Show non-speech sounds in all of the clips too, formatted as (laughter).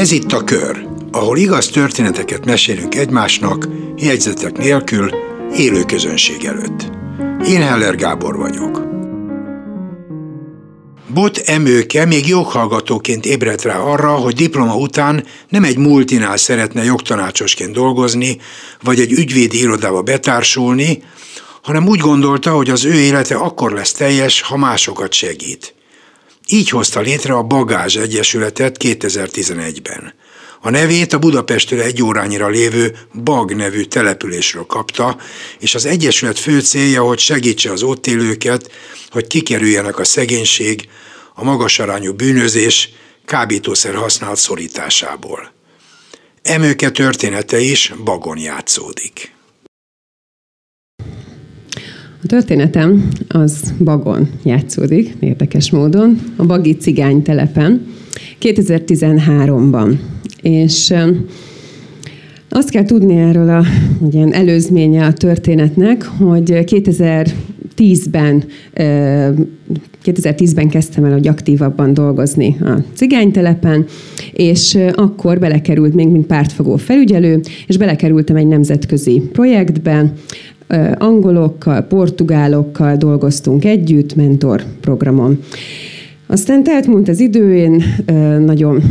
Ez itt a kör, ahol igaz történeteket mesélünk egymásnak, jegyzetek nélkül, élő közönség előtt. Én Heller Gábor vagyok. Bot Emőke még joghallgatóként ébredt rá arra, hogy diploma után nem egy multinál szeretne jogtanácsosként dolgozni, vagy egy ügyvédi irodába betársulni, hanem úgy gondolta, hogy az ő élete akkor lesz teljes, ha másokat segít. Így hozta létre a Bagázs Egyesületet 2011-ben. A nevét a Budapestről egy órányira lévő Bag nevű településről kapta, és az Egyesület fő célja, hogy segítse az ott élőket, hogy kikerüljenek a szegénység, a magasarányú bűnözés, kábítószer használat szorításából. Emőke története is Bagon játszódik. A történetem az Bagon játszódik, érdekes módon, a Bagi cigány telepen, 2013-ban. És azt kell tudni erről a ilyen előzménye a történetnek, hogy 2010-ben 2010-ben kezdtem el, hogy aktívabban dolgozni a cigánytelepen, és akkor belekerült még, mint pártfogó felügyelő, és belekerültem egy nemzetközi projektbe, angolokkal, portugálokkal dolgoztunk együtt mentorprogramon. Aztán múlt az idő, én nagyon,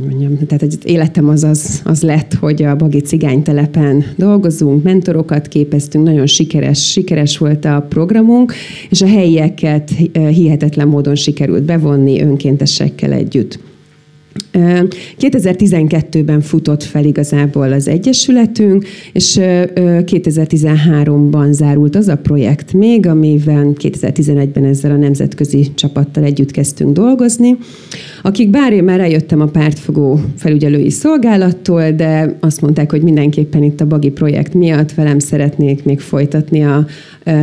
mondjam, tehát egy életem az, az, az lett, hogy a Bagi cigánytelepen dolgozunk, mentorokat képeztünk, nagyon sikeres, sikeres volt a programunk, és a helyieket hihetetlen módon sikerült bevonni önkéntesekkel együtt. 2012-ben futott fel igazából az Egyesületünk, és 2013-ban zárult az a projekt még, amivel 2011-ben ezzel a nemzetközi csapattal együtt kezdtünk dolgozni, akik bár én már eljöttem a pártfogó felügyelői szolgálattól, de azt mondták, hogy mindenképpen itt a Bagi projekt miatt velem szeretnék még folytatni a,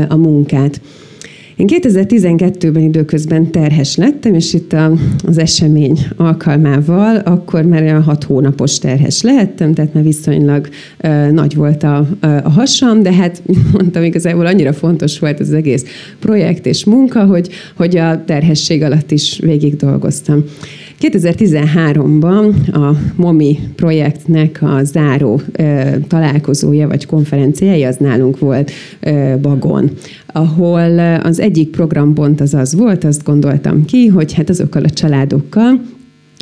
a munkát. Én 2012-ben időközben terhes lettem, és itt a, az esemény alkalmával akkor már olyan hat hónapos terhes lehettem, tehát már viszonylag uh, nagy volt a, a hasam, de hát mondtam, igazából annyira fontos volt az egész projekt és munka, hogy, hogy a terhesség alatt is végig dolgoztam. 2013-ban a MOMI projektnek a záró ö, találkozója vagy konferenciája az nálunk volt ö, Bagon, ahol az egyik programpont az az volt, azt gondoltam ki, hogy hát azokkal a családokkal,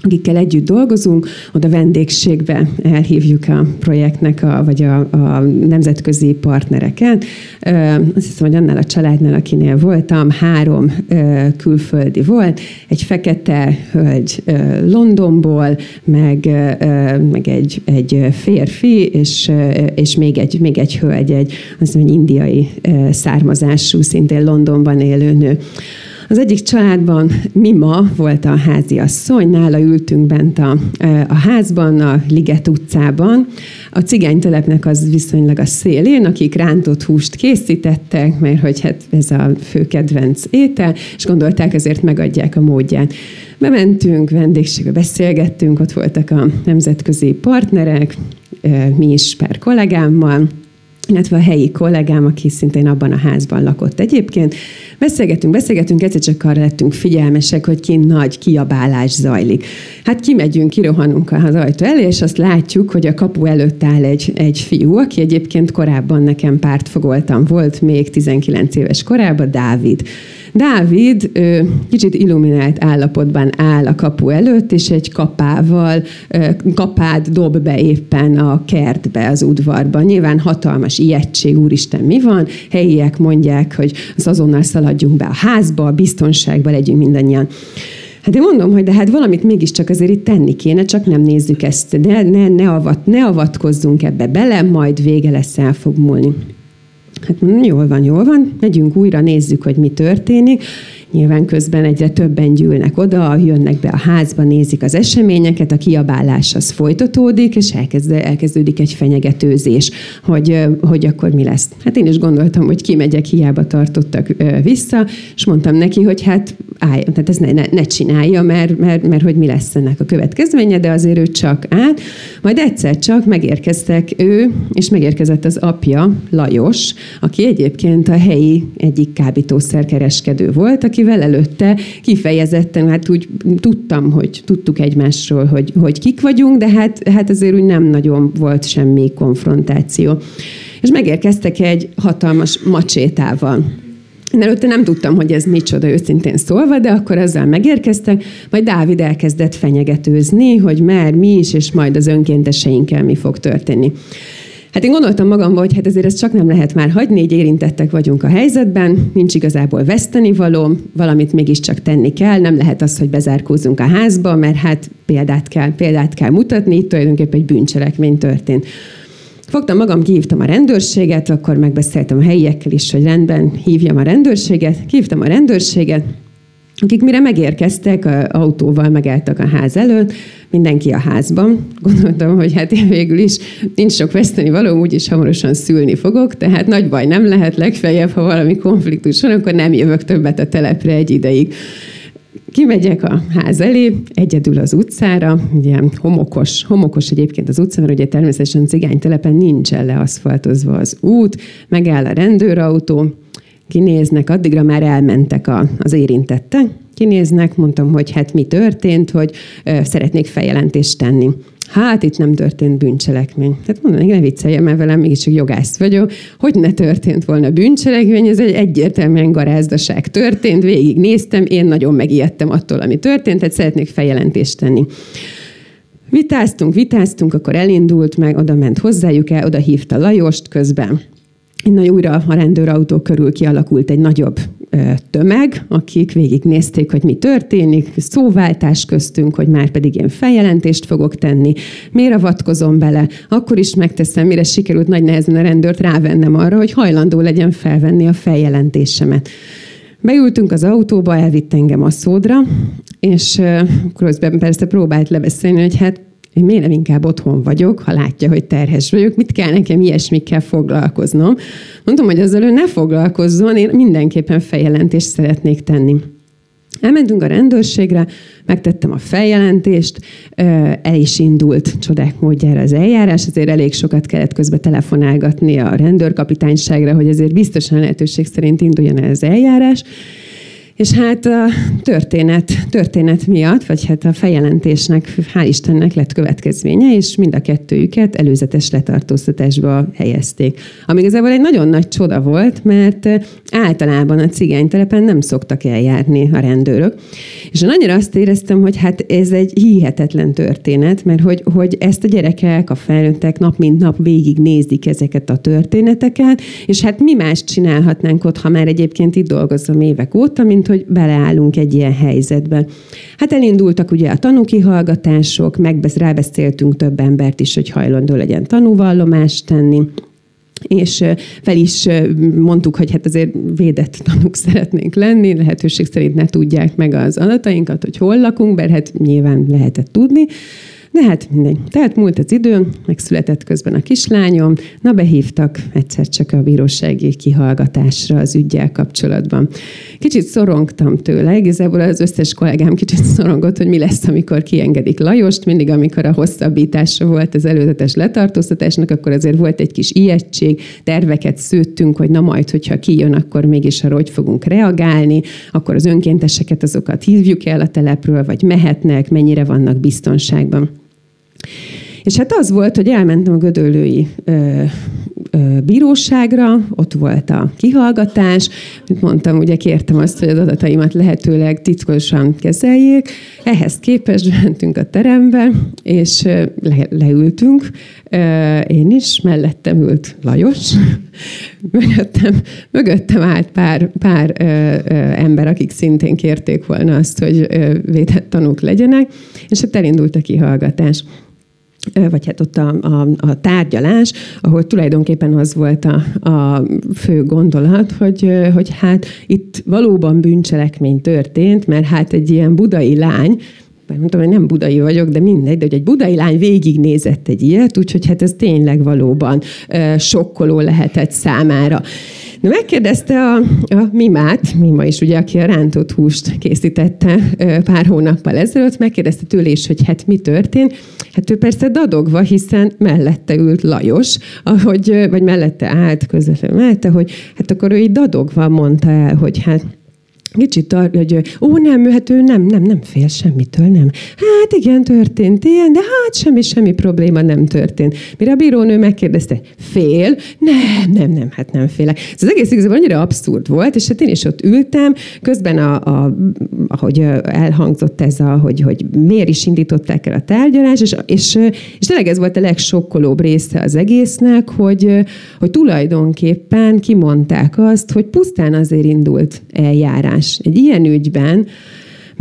akikkel együtt dolgozunk, oda vendégségbe elhívjuk a projektnek, a, vagy a, a nemzetközi partnereket. Azt hiszem, hogy annál a családnál, akinél voltam, három külföldi volt, egy fekete hölgy Londonból, meg, meg egy, egy férfi, és, és még, egy, még egy hölgy, egy, azt hiszem, egy indiai származású, szintén Londonban élő nő. Az egyik családban Mima volt a házi asszony, nála ültünk bent a, a házban, a Liget utcában. A cigánytelepnek az viszonylag a szélén, akik rántott húst készítettek, mert hogy hát ez a fő kedvenc étel, és gondolták, ezért megadják a módját. Bementünk, vendégségbe beszélgettünk, ott voltak a nemzetközi partnerek, mi is pár kollégámmal, illetve a helyi kollégám, aki szintén abban a házban lakott egyébként. Beszélgetünk, beszélgetünk, egyszer csak arra lettünk figyelmesek, hogy kint nagy kiabálás zajlik. Hát kimegyünk, kirohanunk az ajtó elé, és azt látjuk, hogy a kapu előtt áll egy, egy fiú, aki egyébként korábban nekem pártfogoltam volt, még 19 éves korában, Dávid. Dávid kicsit illuminált állapotban áll a kapu előtt, és egy kapával, kapát dob be éppen a kertbe, az udvarba. Nyilván hatalmas ijegység, úristen, mi van? Helyiek mondják, hogy az azonnal szaladjunk be a házba, a biztonságba legyünk mindannyian. Hát én mondom, hogy de hát valamit mégiscsak azért itt tenni kéne, csak nem nézzük ezt, ne, ne, ne, avat, ne avatkozzunk ebbe bele, majd vége lesz, el fog múlni. Hát mondom, jól van, jól van, megyünk újra, nézzük, hogy mi történik. Nyilván közben egyre többen gyűlnek oda, jönnek be a házba, nézik az eseményeket, a kiabálás az folytatódik, és elkezd, elkezdődik egy fenyegetőzés, hogy, hogy akkor mi lesz. Hát én is gondoltam, hogy kimegyek, hiába tartottak vissza, és mondtam neki, hogy hát állj, tehát ezt ne, ne, ne csinálja, mert, mert, mert, hogy mi lesz ennek a következménye, de azért ő csak át. Majd egyszer csak megérkeztek ő, és megérkezett az apja, Lajos, aki egyébként a helyi egyik kábítószerkereskedő volt, aki akivel előtte kifejezetten, hát úgy tudtam, hogy tudtuk egymásról, hogy, hogy kik vagyunk, de hát, hát azért úgy nem nagyon volt semmi konfrontáció. És megérkeztek egy hatalmas macsétával. Előtte nem tudtam, hogy ez micsoda őszintén szólva, de akkor ezzel megérkeztek, majd Dávid elkezdett fenyegetőzni, hogy már mi is, és majd az önkénteseinkkel mi fog történni. Hát én gondoltam magamban, hogy hát ezért ezt csak nem lehet már hagyni, így érintettek vagyunk a helyzetben, nincs igazából veszteni való, valamit mégiscsak tenni kell, nem lehet az, hogy bezárkózzunk a házba, mert hát példát kell, példát kell mutatni, itt tulajdonképpen egy bűncselekmény történt. Fogtam magam, kihívtam a rendőrséget, akkor megbeszéltem a helyiekkel is, hogy rendben hívjam a rendőrséget. Hívtam a rendőrséget, akik mire megérkeztek, autóval megálltak a ház előtt, mindenki a házban. Gondoltam, hogy hát én végül is nincs sok veszteni való, úgyis hamarosan szülni fogok, tehát nagy baj nem lehet, legfeljebb, ha valami konfliktus van, akkor nem jövök többet a telepre egy ideig. Kimegyek a ház elé, egyedül az utcára, ugye homokos, homokos egyébként az utca, mert ugye természetesen cigánytelepen nincsen leaszfaltozva az út, megáll a rendőrautó, kinéznek, addigra már elmentek a, az érintettek, kinéznek, mondtam, hogy hát mi történt, hogy ö, szeretnék feljelentést tenni. Hát itt nem történt bűncselekmény. Hát mondom, ne vicceljem el velem, mégiscsak jogász vagyok. Hogy ne történt volna bűncselekmény, ez egy egyértelműen garázdaság történt, végig néztem, én nagyon megijedtem attól, ami történt, tehát szeretnék feljelentést tenni. Vitáztunk, vitáztunk, akkor elindult, meg oda ment hozzájuk el, oda hívta Lajost közben. Innen újra a rendőrautó körül kialakult egy nagyobb tömeg, akik végignézték, hogy mi történik, szóváltás köztünk, hogy már pedig én feljelentést fogok tenni, miért avatkozom bele, akkor is megteszem, mire sikerült nagy nehezen a rendőrt rávennem arra, hogy hajlandó legyen felvenni a feljelentésemet. Beültünk az autóba, elvitt engem a szódra, és közben persze próbált lebeszélni, hogy hát én miért nem inkább otthon vagyok, ha látja, hogy terhes vagyok, mit kell nekem ilyesmikkel foglalkoznom. Mondtam, hogy azzal ő ne foglalkozzon, én mindenképpen feljelentést szeretnék tenni. Elmentünk a rendőrségre, megtettem a feljelentést, el is indult csodák módjára az eljárás, azért elég sokat kellett közbe telefonálgatni a rendőrkapitányságra, hogy azért biztosan lehetőség szerint induljon el az eljárás, és hát a történet, történet miatt, vagy hát a feljelentésnek, hál' Istennek lett következménye, és mind a kettőjüket előzetes letartóztatásba helyezték. Ami igazából egy nagyon nagy csoda volt, mert általában a cigánytelepen nem szoktak eljárni a rendőrök. És én annyira azt éreztem, hogy hát ez egy hihetetlen történet, mert hogy, hogy ezt a gyerekek, a felnőttek nap mint nap végig nézik ezeket a történeteket, és hát mi más csinálhatnánk ott, ha már egyébként itt dolgozom évek óta, mint hogy beleállunk egy ilyen helyzetbe. Hát elindultak ugye a tanúkihallgatások, megbesz, rábeszéltünk több embert is, hogy hajlandó legyen tanúvallomást tenni és fel is mondtuk, hogy hát azért védett tanúk (laughs) szeretnénk lenni, lehetőség szerint ne tudják meg az adatainkat, hogy hol lakunk, mert hát nyilván lehetett tudni. De hát mindegy. Tehát múlt az idő, megszületett közben a kislányom, na behívtak egyszer csak a bírósági kihallgatásra az ügyel kapcsolatban. Kicsit szorongtam tőle, igazából az összes kollégám kicsit szorongott, hogy mi lesz, amikor kiengedik Lajost. Mindig, amikor a hosszabbítása volt az előzetes letartóztatásnak, akkor azért volt egy kis ijegység, terveket szőttünk, hogy na majd, hogyha kijön, akkor mégis arra hogy fogunk reagálni, akkor az önkénteseket azokat hívjuk el a telepről, vagy mehetnek, mennyire vannak biztonságban. És hát az volt, hogy elmentem a gödöllői ö, ö, bíróságra, ott volt a kihallgatás, mint mondtam, ugye kértem azt, hogy az adataimat lehetőleg titkosan kezeljék. Ehhez képest mentünk a terembe, és le, leültünk, én is, mellettem ült Lajos, (laughs) mögöttem, mögöttem állt pár, pár ö, ö, ember, akik szintén kérték volna azt, hogy ö, védett tanúk legyenek, és hát elindult a kihallgatás vagy hát ott a, a, a tárgyalás, ahol tulajdonképpen az volt a, a fő gondolat, hogy, hogy hát itt valóban bűncselekmény történt, mert hát egy ilyen budai lány, bár mondtam, hogy nem budai vagyok, de mindegy, de hogy egy budai lány végignézett egy ilyet, úgyhogy hát ez tényleg valóban sokkoló lehetett számára. De megkérdezte a, a Mimát, Mima is ugye, aki a rántott húst készítette pár hónappal ezelőtt, megkérdezte tőle is, hogy hát mi történt. Hát ő persze dadogva, hiszen mellette ült Lajos, ahogy, vagy mellette állt közvetlenül mellette, hogy hát akkor ő így dadogva mondta el, hogy hát kicsit, hogy ó, nem, hát ő nem, nem, nem fél semmitől, nem. Hát igen, történt ilyen, de hát semmi, semmi probléma nem történt. Mire a bírónő megkérdezte, fél? Nem, nem, nem, hát nem félek. Ez az egész igazából annyira abszurd volt, és hát én is ott ültem, közben, a, a, ahogy elhangzott ez, a, hogy, hogy miért is indították el a tárgyalást, és, és, és tényleg ez volt a legsokkolóbb része az egésznek, hogy, hogy tulajdonképpen kimondták azt, hogy pusztán azért indult eljárás más egy ilyen ügyben,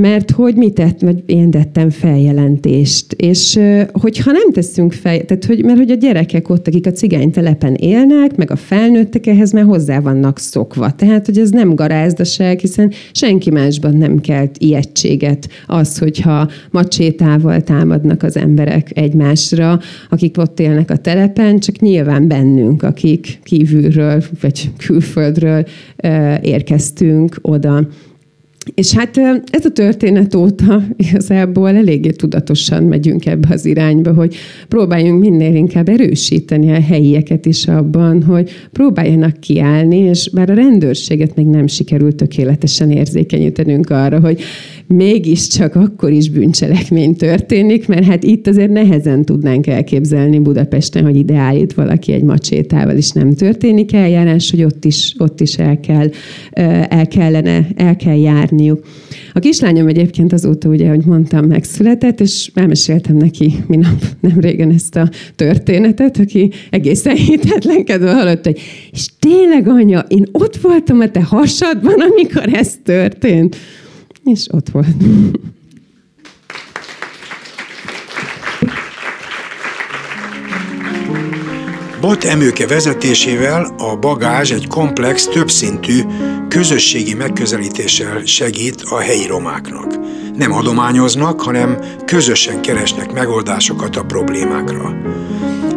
mert hogy mit tett, vagy én tettem feljelentést, és hogyha nem teszünk fel, tehát hogy, mert hogy a gyerekek ott, akik a cigánytelepen élnek, meg a felnőttek ehhez már hozzá vannak szokva. Tehát, hogy ez nem garázdaság, hiszen senki másban nem kelt ijegységet az, hogyha macsétával támadnak az emberek egymásra, akik ott élnek a telepen, csak nyilván bennünk, akik kívülről vagy külföldről érkeztünk oda. És hát ez a történet óta igazából eléggé tudatosan megyünk ebbe az irányba, hogy próbáljunk minél inkább erősíteni a helyieket is abban, hogy próbáljanak kiállni, és bár a rendőrséget még nem sikerült tökéletesen érzékenyítenünk arra, hogy mégiscsak akkor is bűncselekmény történik, mert hát itt azért nehezen tudnánk elképzelni Budapesten, hogy ide állít valaki egy macsétával, és nem történik eljárás, hogy ott is, ott is el, kell, el kellene, el kell járniuk. A kislányom egyébként azóta, ugye, hogy mondtam, megszületett, és elmeséltem neki minap nem régen ezt a történetet, aki egészen hitetlenkedve hallott, hogy és tényleg anya, én ott voltam a te hasadban, amikor ez történt és ott volt. Bot Emőke vezetésével a bagázs egy komplex, többszintű, közösségi megközelítéssel segít a helyi romáknak. Nem adományoznak, hanem közösen keresnek megoldásokat a problémákra.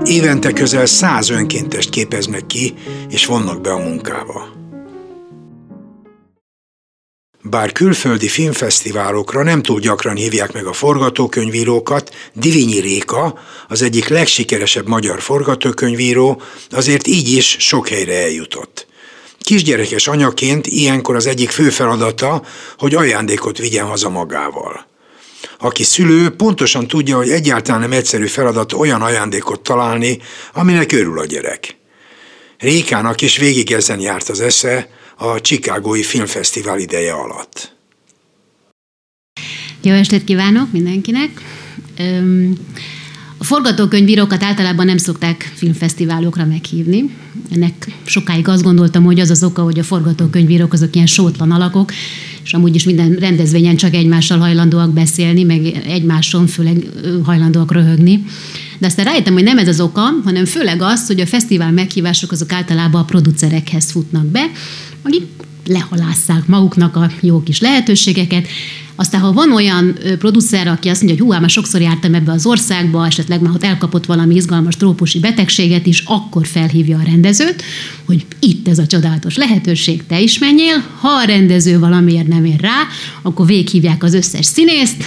Évente közel száz önkéntest képeznek ki, és vonnak be a munkába. Bár külföldi filmfesztiválokra nem túl gyakran hívják meg a forgatókönyvírókat, Divinyi Réka, az egyik legsikeresebb magyar forgatókönyvíró, azért így is sok helyre eljutott. Kisgyerekes anyaként ilyenkor az egyik fő feladata, hogy ajándékot vigyen haza magával. Aki szülő, pontosan tudja, hogy egyáltalán nem egyszerű feladat olyan ajándékot találni, aminek örül a gyerek. Rékának is végig ezen járt az esze, a Chicagói Filmfesztivál ideje alatt. Jó estét kívánok mindenkinek! A forgatókönyvírókat általában nem szokták filmfesztiválokra meghívni. Ennek sokáig azt gondoltam, hogy az az oka, hogy a forgatókönyvírók azok ilyen sótlan alakok, és amúgy is minden rendezvényen csak egymással hajlandóak beszélni, meg egymáson főleg hajlandóak röhögni. De aztán rájöttem, hogy nem ez az oka, hanem főleg az, hogy a fesztivál meghívások azok általában a producerekhez futnak be, akik lehalásszák maguknak a jó kis lehetőségeket. Aztán, ha van olyan producer, aki azt mondja, hogy hú, már sokszor jártam ebbe az országba, esetleg már ott elkapott valami izgalmas trópusi betegséget is, akkor felhívja a rendezőt, hogy itt ez a csodálatos lehetőség, te is menjél. Ha a rendező valamiért nem ér rá, akkor véghívják az összes színészt,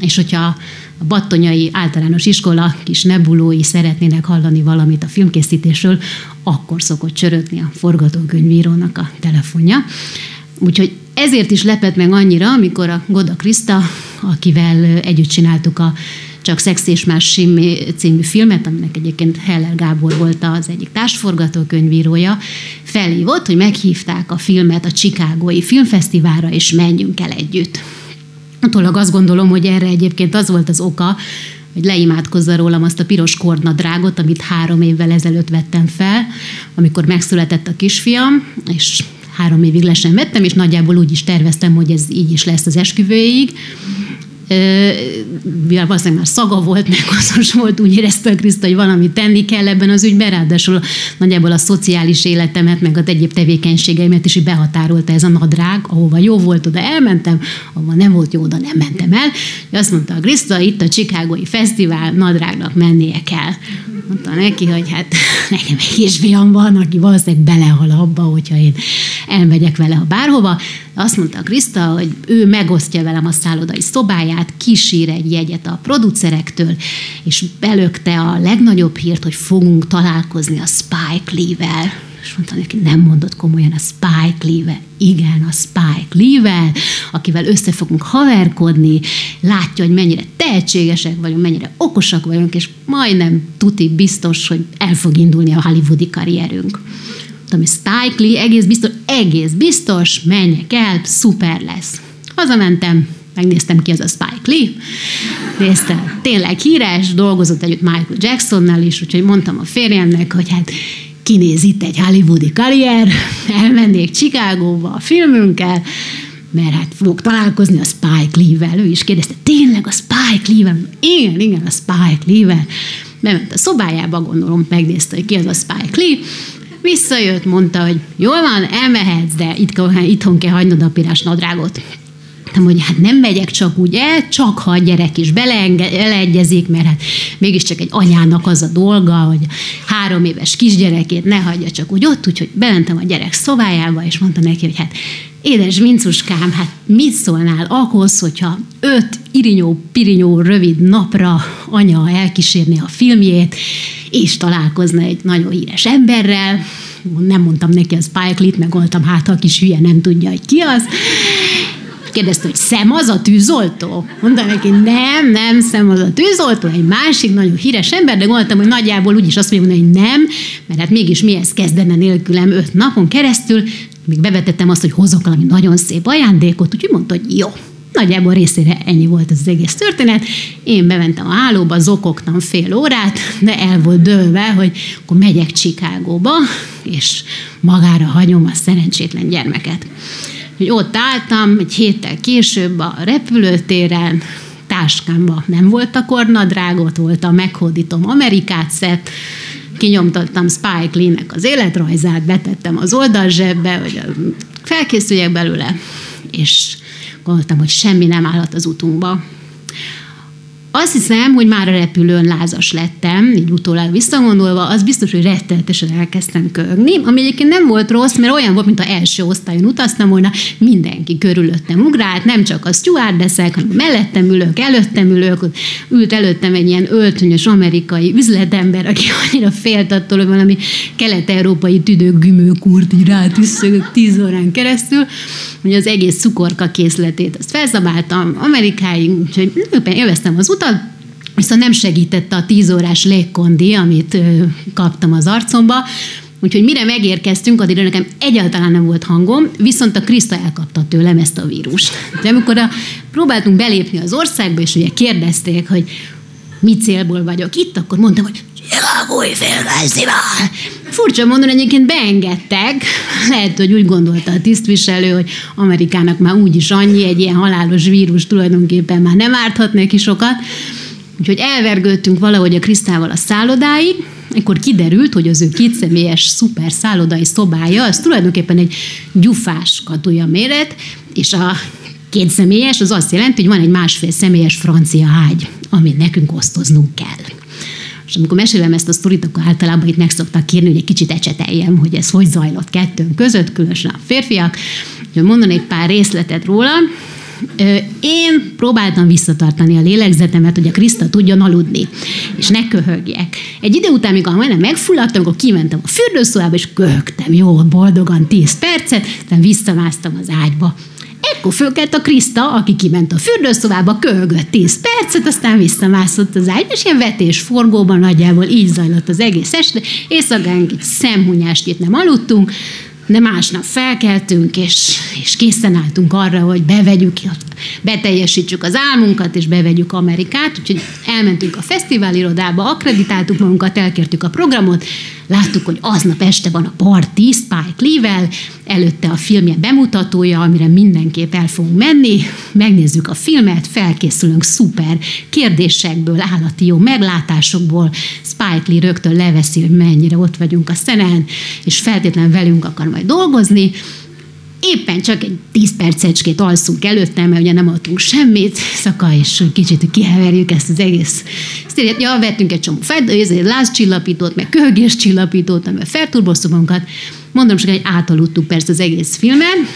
és hogyha a battonyai általános iskola kis nebulói szeretnének hallani valamit a filmkészítésről, akkor szokott csörögni a forgatókönyvírónak a telefonja. Úgyhogy ezért is lepett meg annyira, amikor a Goda Krista, akivel együtt csináltuk a csak Szex és más Simmi című filmet, aminek egyébként Heller Gábor volt az egyik társforgatókönyvírója, felhívott, hogy meghívták a filmet a Csikágói Filmfesztiválra, és menjünk el együtt. Utólag azt gondolom, hogy erre egyébként az volt az oka, hogy leimádkozza rólam azt a piros kornadrágot, amit három évvel ezelőtt vettem fel, amikor megszületett a kisfiam, és három évig le sem vettem, és nagyjából úgy is terveztem, hogy ez így is lesz az esküvőig mivel valószínűleg már szaga volt, meg hasznos volt, úgy érezte a Kriszta, hogy valamit tenni kell ebben az ügyben, ráadásul nagyjából a szociális életemet, meg az egyéb tevékenységeimet is behatárolta ez a nadrág, ahova jó volt, oda elmentem, ahova nem volt jó, oda nem mentem el. Azt mondta a Kriszta, itt a Csikágoi Fesztivál nadrágnak mennie kell. Mondta neki, hogy hát (laughs) nekem egy kisfiam van, aki valószínűleg belehal abba, hogyha én elmegyek vele a bárhova. Azt mondta Kriszta, hogy ő megosztja velem a szállodai szobáját, kísír egy jegyet a producerektől, és belökte a legnagyobb hírt, hogy fogunk találkozni a Spike Lee-vel. És mondta neki, nem mondott komolyan a Spike Lee-vel. Igen, a Spike Lee-vel, akivel össze fogunk haverkodni, látja, hogy mennyire tehetségesek vagyunk, mennyire okosak vagyunk, és majdnem tuti biztos, hogy el fog indulni a hollywoodi karrierünk. Mondtam, Spike Lee, egész biztos, egész biztos, menjek el, szuper lesz. Hazamentem, megnéztem ki az a Spike Lee, néztem, tényleg híres, dolgozott együtt Michael Jacksonnal is, úgyhogy mondtam a férjemnek, hogy hát kinéz itt egy hollywoodi karrier, (laughs) elmennék Chicagóba a filmünkkel, mert hát fogok találkozni a Spike Lee-vel. Ő is kérdezte, tényleg a Spike Lee-vel? Igen, igen, a Spike Lee-vel. Bement a szobájába, gondolom, megnézte, hogy ki az a Spike Lee, Visszajött, mondta, hogy jól van, elmehetsz, de itt, itthon kell hagynod a piros nadrágot. Mondtam, hogy hát nem megyek csak úgy el, csak ha a gyerek is beleegyezik, mert hát mégiscsak egy anyának az a dolga, hogy három éves kisgyerekét ne hagyja csak úgy ott, úgyhogy bementem a gyerek szobájába, és mondta neki, hogy hát édes Vincuskám, hát mit szólnál ahhoz, hogyha öt irinyó-pirinyó rövid napra anya elkísérni a filmjét, és találkozna egy nagyon híres emberrel, nem mondtam neki az Spike Lee-t, meg voltam, hát a kis hülye nem tudja, hogy ki az, kérdezte, hogy szem az a tűzoltó? Mondta neki, nem, nem, szem az a tűzoltó, egy másik nagyon híres ember, de gondoltam, hogy nagyjából úgyis azt mondja, hogy nem, mert hát mégis mihez kezdene nélkülem öt napon keresztül, még bevetettem azt, hogy hozok valami nagyon szép ajándékot, úgyhogy mondta, hogy jó, Nagyjából részére ennyi volt az egész történet. Én bementem a hálóba, zokogtam fél órát, de el volt dőlve, hogy akkor megyek Csikágóba, és magára hagyom a szerencsétlen gyermeket. Hogy ott álltam egy héttel később a repülőtéren, táskámban nem volt a kornadrágot, volt a meghódítom Amerikát szett, kinyomtattam Spike Lee-nek az életrajzát, betettem az oldalzsebbe, hogy felkészüljek belőle, és gondoltam, hogy semmi nem állhat az utunkba. Azt hiszem, hogy már a repülőn lázas lettem, így utólag visszagondolva, az biztos, hogy rettenetesen elkezdtem köhögni, ami egyébként nem volt rossz, mert olyan volt, mint a első osztályon utaztam volna, mindenki körülöttem ugrált, nem csak a stewardessek, hanem mellettem ülök, előttem ülök, ült előttem egy ilyen öltönyös amerikai üzletember, aki (laughs) annyira félt attól, hogy valami kelet-európai tüdők gümőkúrt így rátüsszögök tíz órán keresztül, hogy az egész cukorka készletét azt felszabáltam Amerikáig, úgyhogy élveztem az utat, viszont nem segítette a tíz órás légkondi, amit kaptam az arcomba, Úgyhogy mire megérkeztünk, addigra nekem egyáltalán nem volt hangom, viszont a Kriszta elkapta tőlem ezt a vírust. De amikor a, próbáltunk belépni az országba, és ugye kérdezték, hogy mi célból vagyok itt, akkor mondtam, hogy új félfesztivál. Furcsa mondani, egyébként beengedtek. Lehet, hogy úgy gondolta a tisztviselő, hogy Amerikának már úgyis annyi, egy ilyen halálos vírus tulajdonképpen már nem árthat neki sokat. Úgyhogy elvergődtünk valahogy a Krisztával a szállodáig, akkor kiderült, hogy az ő kétszemélyes szuper szállodai szobája, az tulajdonképpen egy gyufás katuja méret, és a két személyes, az azt jelenti, hogy van egy másfél személyes francia ágy, amit nekünk osztoznunk kell. És amikor mesélem ezt a sztorit, akkor általában itt meg szoktak kérni, hogy egy kicsit ecseteljem, hogy ez hogy zajlott kettőnk között, különösen a férfiak. Mondanék pár részletet róla. Én próbáltam visszatartani a lélegzetemet, hogy a Kriszta tudjon aludni, és ne köhögjek. Egy idő után, amikor majdnem megfulladtam, akkor kimentem a fürdőszobába, és köhögtem jól, boldogan 10 percet, aztán visszamásztam az ágyba. Ekkor fölkelt a Kriszta, aki kiment a fürdőszobába, köhögött 10 percet, aztán visszamászott az ágy, és ilyen vetés forgóban nagyjából így zajlott az egész este. Éjszakánk egy szemhunyást nem aludtunk, de másnap felkeltünk, és, és készen álltunk arra, hogy bevegyük, beteljesítsük az álmunkat, és bevegyük Amerikát, úgyhogy elmentünk a fesztiválirodába, akreditáltuk magunkat, elkértük a programot, láttuk, hogy aznap este van a party Spike Lee-vel, előtte a filmje bemutatója, amire mindenképp el fogunk menni, megnézzük a filmet, felkészülünk szuper kérdésekből, állati jó meglátásokból, Spike Lee rögtön leveszi, hogy mennyire ott vagyunk a szenen, és feltétlenül velünk akar majd dolgozni, éppen csak egy tíz percecskét alszunk előtte, mert ugye nem adtunk semmit, szaka, és kicsit kiheverjük ezt az egész. Ezt ja, vettünk egy csomó fed, lázcsillapítót, meg köhögéscsillapítót, amivel felturboztuk magunkat. Mondom, csak egy átaludtuk persze az egész filmen.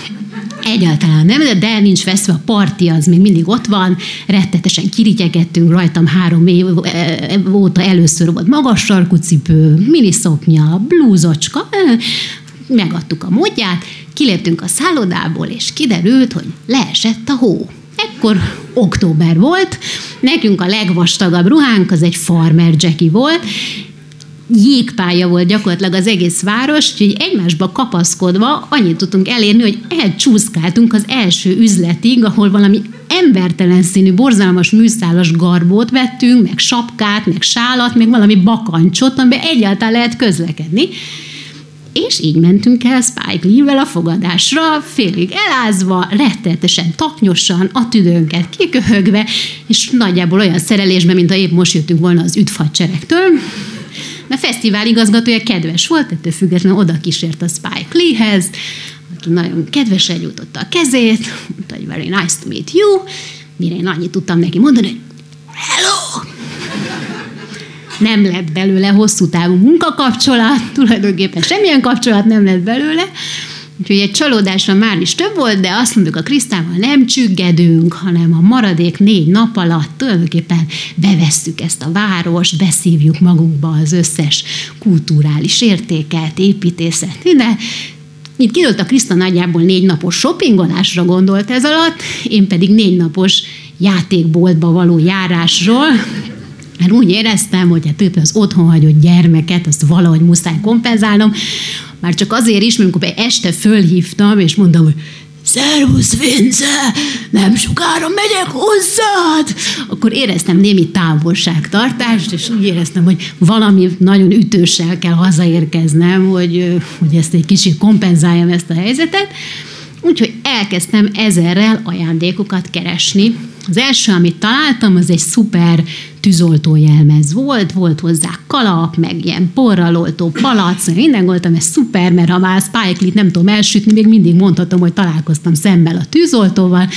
egyáltalán nem, de, de nincs veszve, a parti az még mindig ott van, rettetesen kirigyegettünk rajtam három év óta először volt magas sarkú cipő, miniszoknya, blúzocska, megadtuk a módját, kiléptünk a szállodából, és kiderült, hogy leesett a hó. Ekkor október volt, nekünk a legvastagabb ruhánk az egy farmer Jackie volt, jégpálya volt gyakorlatilag az egész város, úgyhogy egymásba kapaszkodva annyit tudtunk elérni, hogy elcsúszkáltunk az első üzletig, ahol valami embertelen színű, borzalmas műszálas garbót vettünk, meg sapkát, meg sálat, meg valami bakancsot, amiben egyáltalán lehet közlekedni. És így mentünk el Spike Lee-vel a fogadásra, félig elázva, rettenetesen taknyosan, a tüdőnket kiköhögve, és nagyjából olyan szerelésben, mint ha épp most jöttünk volna az üdvhadseregtől. A fesztivál igazgatója kedves volt, ettől függetlenül oda kísért a Spike Lee-hez, aki nagyon kedvesen nyújtotta a kezét, mondta, hogy very nice to meet you, mire én annyit tudtam neki mondani, hogy hello! Nem lett belőle hosszú távú munkakapcsolat, (laughs) tulajdonképpen semmilyen kapcsolat nem lett belőle, Úgyhogy egy csalódásra már is több volt, de azt mondjuk a Krisztával nem csüggedünk, hanem a maradék négy nap alatt tulajdonképpen bevesszük ezt a város, beszívjuk magunkba az összes kulturális értéket, építészet, de itt kiderült a Kriszta nagyjából négy napos shoppingolásra gondolt ez alatt, én pedig négy napos játékboltba való járásról, mert úgy éreztem, hogy hát az otthon hagyott gyermeket, azt valahogy muszáj kompenzálnom, már csak azért is, mert amikor este fölhívtam, és mondtam, hogy Szervusz, Vince! Nem sokára megyek hozzád! Akkor éreztem némi távolságtartást, és úgy éreztem, hogy valami nagyon ütőssel kell hazaérkeznem, hogy, hogy ezt egy kicsit kompenzáljam ezt a helyzetet. Úgyhogy elkezdtem ezerrel ajándékokat keresni. Az első, amit találtam, az egy szuper tűzoltó jelmez volt, volt hozzá kalap, meg ilyen porral oltó palac, minden voltam, ez szuper, mert ha már Spike Lee nem tudom elsütni, még mindig mondhatom, hogy találkoztam szemmel a tűzoltóval,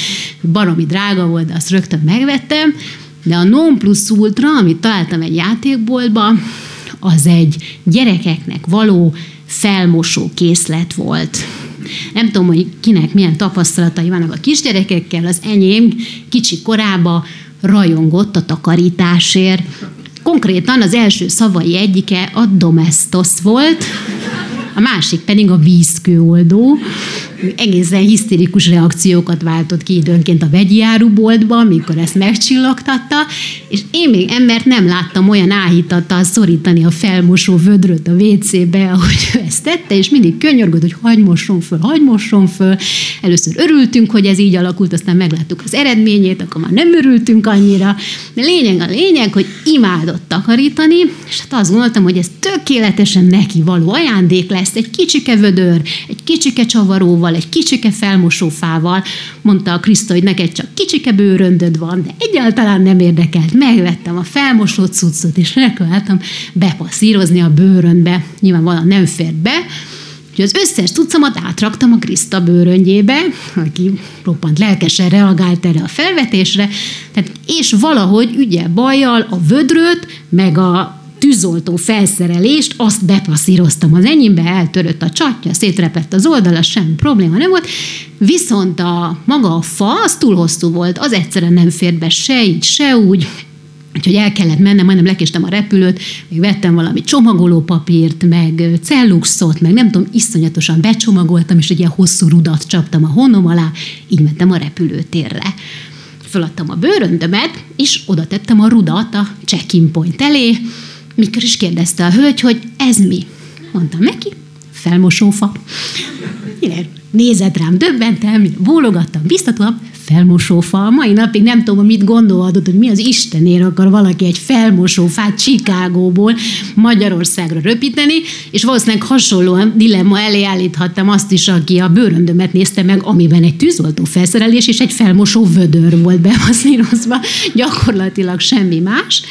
baromi drága volt, de azt rögtön megvettem, de a Non Plus Ultra, amit találtam egy játékboltba, az egy gyerekeknek való felmosó készlet volt. Nem tudom, hogy kinek milyen tapasztalatai vannak a kisgyerekekkel, az enyém kicsi korába rajongott a takarításért. Konkrétan az első szavai egyike a domestos volt, a másik pedig a vízkőoldó. Egészen hisztérikus reakciókat váltott ki időnként a vegyi áruboltban, mikor ezt megcsillogtatta, és én még embert nem láttam olyan áhítattal szorítani a felmosó vödröt a WC-be, ahogy ő ezt tette, és mindig könyörgött, hogy hagy mosson föl, hagy mosson föl. Először örültünk, hogy ez így alakult, aztán megláttuk az eredményét, akkor már nem örültünk annyira. De lényeg a lényeg, hogy imádott takarítani, és hát azt gondoltam, hogy ez tökéletesen neki való ajándék lesz, egy kicsike vödör, egy kicsike csavaróval, egy kicsike felmosófával. Mondta a Kriszta, hogy neked csak kicsike bőröndöd van, de egyáltalán nem érdekelt. Megvettem a felmosó cuccot, és nekiálltam bepasszírozni a bőrönbe. Nyilvánvalóan nem fért be, Úgyhogy az összes cuccomat átraktam a Kriszta bőröngyébe, aki roppant lelkesen reagált erre a felvetésre, tehát, és valahogy ügye bajjal a vödröt, meg a tűzoltó felszerelést, azt bepasszíroztam az enyémbe, eltörött a csatja, szétrepett az oldala, sem probléma nem volt, viszont a maga a fa, az túl hosszú volt, az egyszerűen nem fért be se így, se úgy, Úgyhogy el kellett mennem, majdnem lekéstem a repülőt, még vettem valami csomagolópapírt, meg celluxot, meg nem tudom, iszonyatosan becsomagoltam, és egy ilyen hosszú rudat csaptam a honom alá, így mentem a repülőtérre. Föladtam a bőröndömet, és oda tettem a rudat a check-in point elé, mikor is kérdezte a hölgy, hogy ez mi? Mondtam neki, felmosófa. Nézett rám döbbentem, bólogattam, biztatóan, felmosófa. A mai napig nem tudom, mit gondolhatott, hogy mi az Istenért akar valaki egy felmosófát Csikágóból Magyarországra röpíteni, és valószínűleg hasonlóan dilemma elé állíthattam azt is, aki a bőröndömet nézte meg, amiben egy tűzoltó felszerelés és egy felmosó vödör volt bemaszírozva, gyakorlatilag semmi más.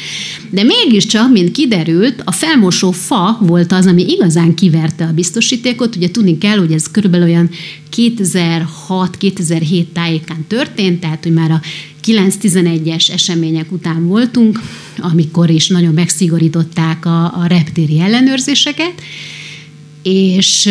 De mégiscsak, mint kiderült, a felmosó fa volt az, ami igazán kiverte a biztosítékot. Ugye tudni kell, hogy ez körülbelül olyan 2006-2007 tájékán történt, tehát hogy már a 9-11-es események után voltunk, amikor is nagyon megszigorították a, a reptéri ellenőrzéseket, és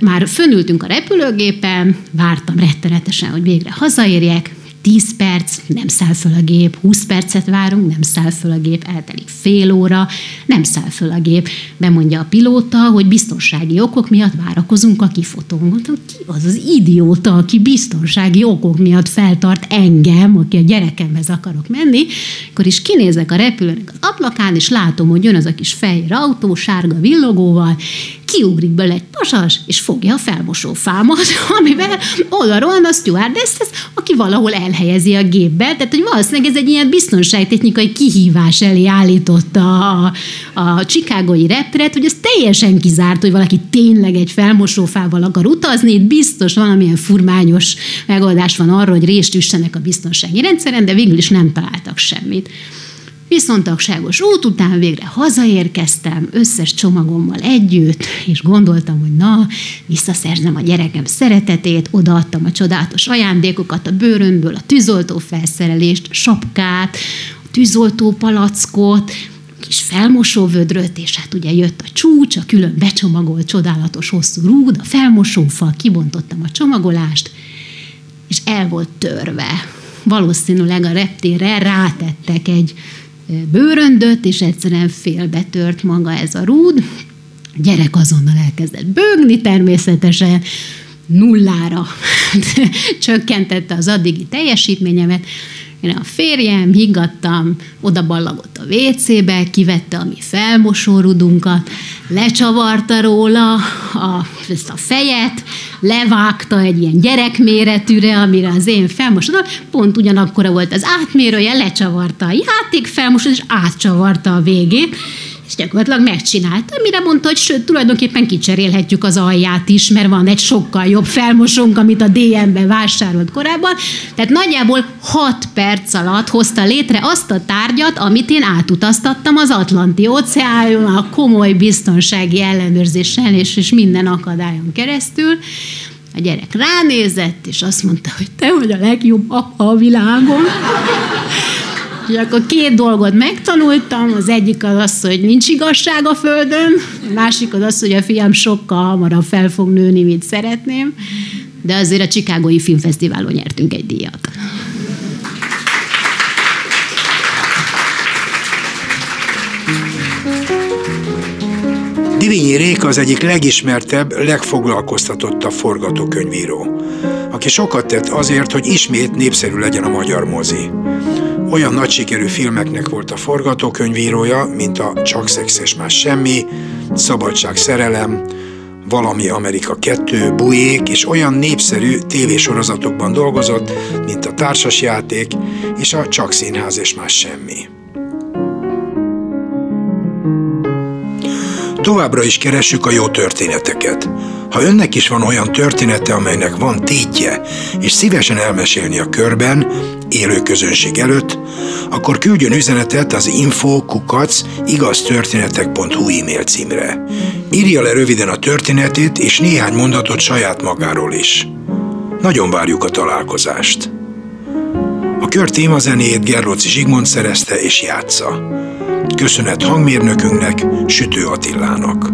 már fönültünk a repülőgépen, vártam rettenetesen, hogy végre hazaérjek, 10 perc, nem száll föl a gép, 20 percet várunk, nem száll föl a gép, eltelik fél óra, nem száll föl a gép. Bemondja a pilóta, hogy biztonsági okok miatt várakozunk a kifotón. Ki az az idióta, aki biztonsági okok miatt feltart engem, aki a gyerekemhez akarok menni, akkor is kinézek a repülőnek az ablakán, és látom, hogy jön az a kis fehér autó, sárga villogóval, kiugrik bele egy pasas, és fogja a felmosófámat, (laughs) amivel oda a stewardesshez, aki valahol elhelyezi a gépbe. Tehát, hogy valószínűleg ez egy ilyen biztonságtechnikai kihívás elé állította a, a csikágoi repteret, hogy ez teljesen kizárt, hogy valaki tényleg egy felmosófával akar utazni, itt biztos valamilyen furmányos megoldás van arra, hogy részt üssenek a biztonsági rendszeren, de végül is nem találtak semmit. Viszontagságos út után végre hazaérkeztem, összes csomagommal együtt, és gondoltam, hogy na, visszaszerzem a gyerekem szeretetét, odaadtam a csodálatos ajándékokat, a bőrömből, a tűzoltó felszerelést, sapkát, a tűzoltó palackot, kis felmosóvödröt, és hát ugye jött a csúcs, a külön becsomagolt csodálatos hosszú rúd, a felmosófal, kibontottam a csomagolást, és el volt törve. Valószínűleg a reptérre rátettek egy bőröndöt, és egyszerűen félbetört maga ez a rúd. A gyerek azonnal elkezdett bőgni természetesen, nullára (laughs) csökkentette az addigi teljesítményemet, én a férjem, higgadtam, oda ballagott a WC-be, kivette a mi felmosórudunkat, lecsavarta róla a, ezt a fejet, levágta egy ilyen gyerekméretűre, amire az én felmosodom, pont ugyanakkora volt az átmérője, lecsavarta a játék felmosót, és átcsavarta a végét, és gyakorlatilag megcsinálta, mire mondta, hogy sőt, tulajdonképpen kicserélhetjük az alját is, mert van egy sokkal jobb felmosónk, amit a DM-ben vásárolt korábban. Tehát nagyjából 6 perc alatt hozta létre azt a tárgyat, amit én átutaztattam az Atlanti óceánon, a komoly biztonsági ellenőrzéssel és, és minden akadályon keresztül. A gyerek ránézett, és azt mondta, hogy te vagy a legjobb apa a világon. És akkor két dolgot megtanultam, az egyik az az, hogy nincs igazság a Földön, a másik az az, hogy a fiam sokkal hamarabb fel fog nőni, mint szeretném, de azért a Csikágói Filmfesztiválon nyertünk egy díjat. Divinyi Réka az egyik legismertebb, legfoglalkoztatottabb forgatókönyvíró, aki sokat tett azért, hogy ismét népszerű legyen a magyar mozi. Olyan nagy sikerű filmeknek volt a forgatókönyvírója, mint a Csak szex és más semmi, Szabadság szerelem, Valami Amerika 2, Bujék, és olyan népszerű tévésorozatokban dolgozott, mint a Társasjáték és a Csak színház és más semmi. Továbbra is keressük a jó történeteket. Ha önnek is van olyan története, amelynek van tétje, és szívesen elmesélni a körben, élő közönség előtt, akkor küldjön üzenetet az info.kukac igaztörténetek.hu e-mail címre. Írja le röviden a történetét és néhány mondatot saját magáról is. Nagyon várjuk a találkozást. A kör témazenéjét Gerlóci Zsigmond szerezte és játsza. Köszönet hangmérnökünknek, Sütő Attilának.